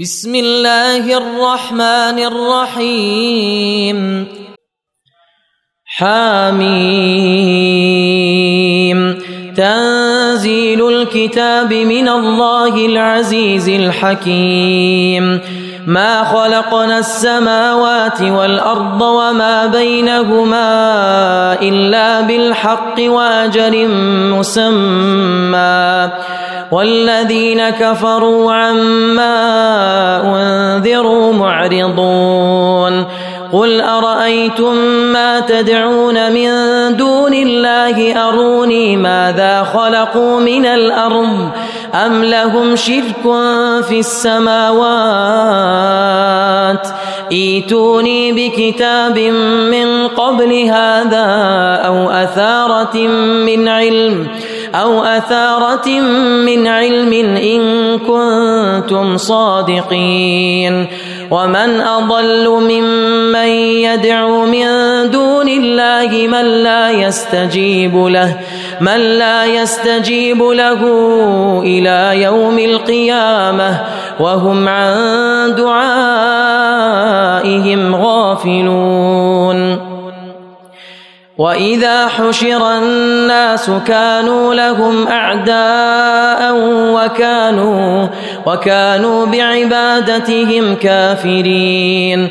بسم الله الرحمن الرحيم. حاميم. تنزيل الكتاب من الله العزيز الحكيم. ما خلقنا السماوات والأرض وما بينهما إلا بالحق واجر مسمى والذين كفروا عما أنذروا معرضون قل أرأيتم ما تدعون من دون الله أروني ماذا خلقوا من الأرض ام لهم شرك في السماوات ايتوني بكتاب من قبل هذا أو اثاره من علم أو أثارة من علم إن كنتم صادقين ومن أضل ممن يدعو من دون الله من لا يستجيب له من لا يستجيب له إلى يوم القيامة وهم عن دعائهم غافلون وإذا حشر الناس كانوا لهم أعداء وكانوا وكانوا بعبادتهم كافرين.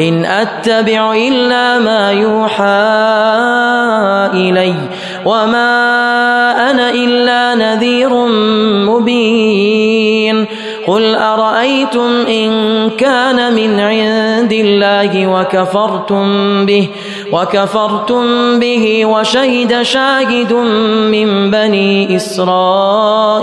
إن أتبع إلا ما يوحى إلي وما أنا إلا نذير مبين. قل أرأيتم إن كان من عند الله وكفرتم به وكفرتم به وشهد شاهد من بني إسرائيل.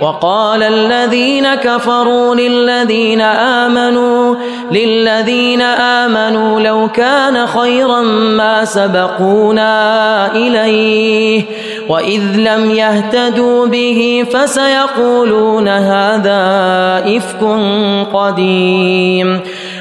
وقال الذين كفروا للذين آمنوا للذين آمنوا لو كان خيرا ما سبقونا إليه وإذ لم يهتدوا به فسيقولون هذا إفك قديم.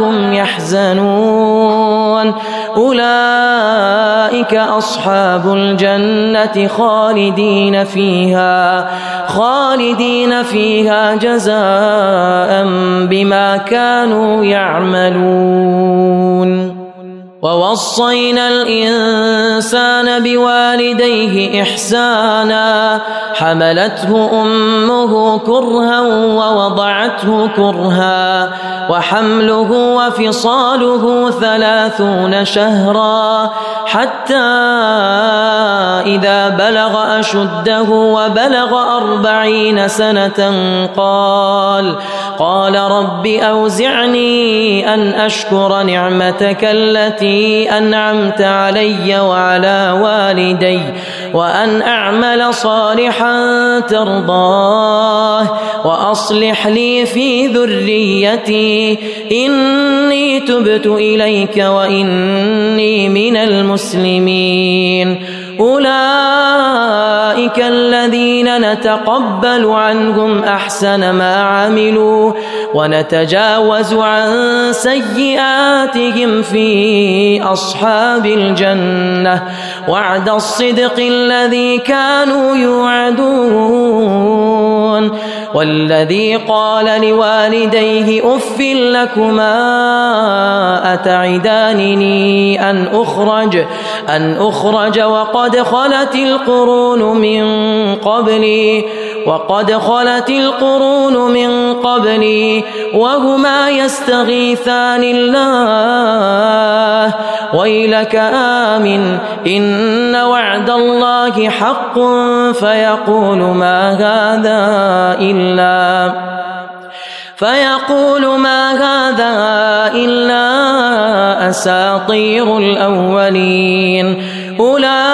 هم يحزنون. أولئك أصحاب الجنة خالدين فيها خالدين فيها جزاء بما كانوا يعملون. ووصينا الإنسان بوالديه إحسانا حملته أمه كرها ووضعته كرها وحمله وفصاله ثلاثون شهرا حتى إذا بلغ أشده وبلغ أربعين سنة قال قال رب أوزعني أن أشكر نعمتك التي أنعمت علي وعلى والدي وأن أعمل صالحا ترضاه وأصلح لي في ذريتي إني تبت إليك وإني من المسلمين أولئك أولئك الذين نتقبل عنهم أحسن ما عملوا ونتجاوز عن سيئاتهم في أصحاب الجنة وعد الصدق الذي كانوا يوعدون والذي قال لوالديه اف لكما اتعدانني ان اخرج ان اخرج وقد خلت القرون من قبلي وقد خلت القرون من قبلي وهما يستغيثان الله. ويلك آمن إن وعد الله حق فيقول ما هذا إلا فيقول ما هذا إلا أساطير الأولين. أولئك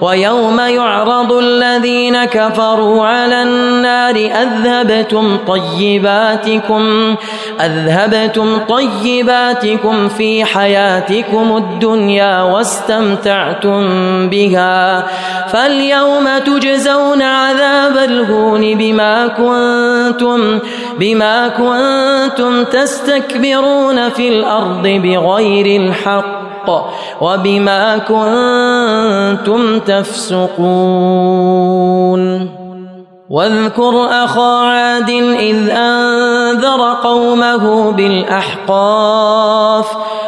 ويوم يعرض الذين كفروا على النار أذهبتم طيباتكم أذهبتم طيباتكم في حياتكم الدنيا واستمتعتم بها. فاليوم تجزون عذاب الهون بما كنتم بما كنتم تستكبرون في الأرض بغير الحق. وبما كنتم تفسقون. واذكر أخا عاد إذ أنذر قومه بالأحقاف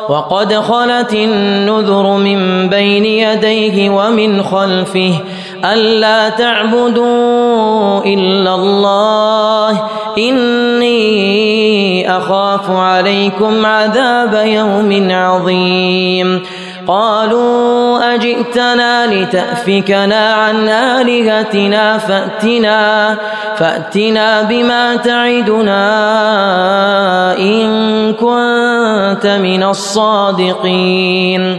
وقد خلت النذر من بين يديه ومن خلفه ألا تعبدوا إلا الله. إني أخاف عليكم عذاب يوم عظيم. قالوا أجئتنا لتأفكنا عن آلهتنا فأتنا فأتنا بما تعدنا إن كنت من الصادقين.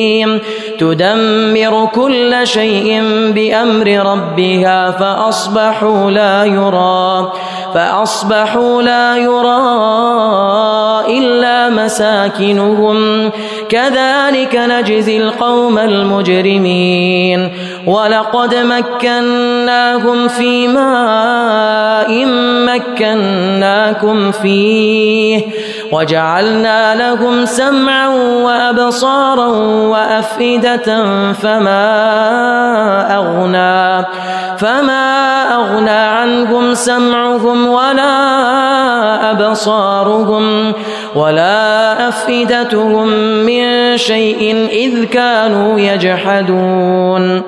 تدمر كل شيء بأمر ربها فأصبحوا لا يرى فأصبحوا لا يرى إلا مساكنهم. كذلك نجزي القوم المجرمين. ولقد مكناهم في ماء مكناكم فيه وجعلنا لهم سمعا وأبصارا وأفئدة فما أغنى فما أغنى عنهم سمعهم ولا أبصارهم ولا أفئدتهم من شيء إذ كانوا يجحدون.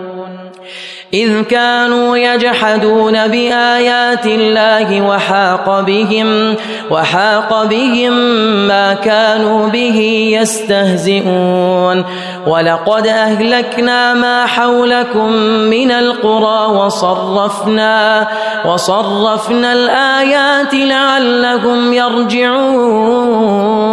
إذ كانوا يجحدون بآيات الله وحاق بهم وحاق بهم ما كانوا به يستهزئون. ولقد أهلكنا ما حولكم من القرى وصرفنا وصرفنا الآيات لعلهم يرجعون.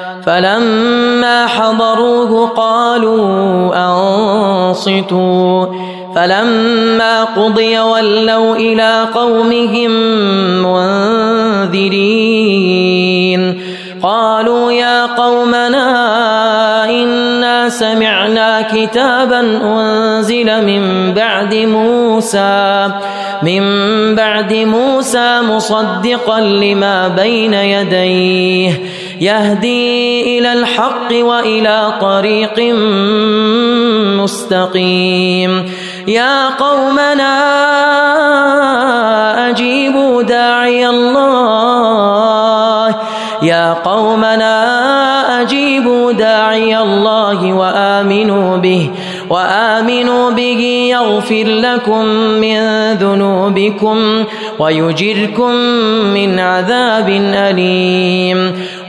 فلما حضروه قالوا أنصتوا. فلما قضي ولوا إلى قومهم منذرين. قالوا يا قومنا إنا سمعنا كتابا أنزل من بعد موسى. من بعد موسى مصدقا لما بين يديه. يهدي إلى الحق وإلى طريق مستقيم. يا قومنا أجيبوا داعي الله. يا قومنا أجيبوا داعي الله وآمنوا به وآمنوا به يغفر لكم من ذنوبكم ويجركم من عذاب أليم.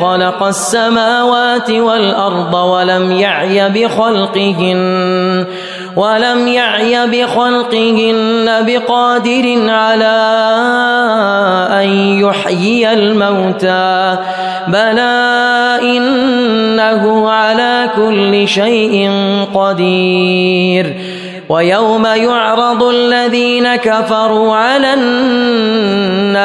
خلق السماوات والأرض ولم يعي بخلقهن ولم يعي بخلقهن بقادر على أن يحيي الموتى. بلى إنه على كل شيء قدير. ويوم يعرض الذين كفروا على النار.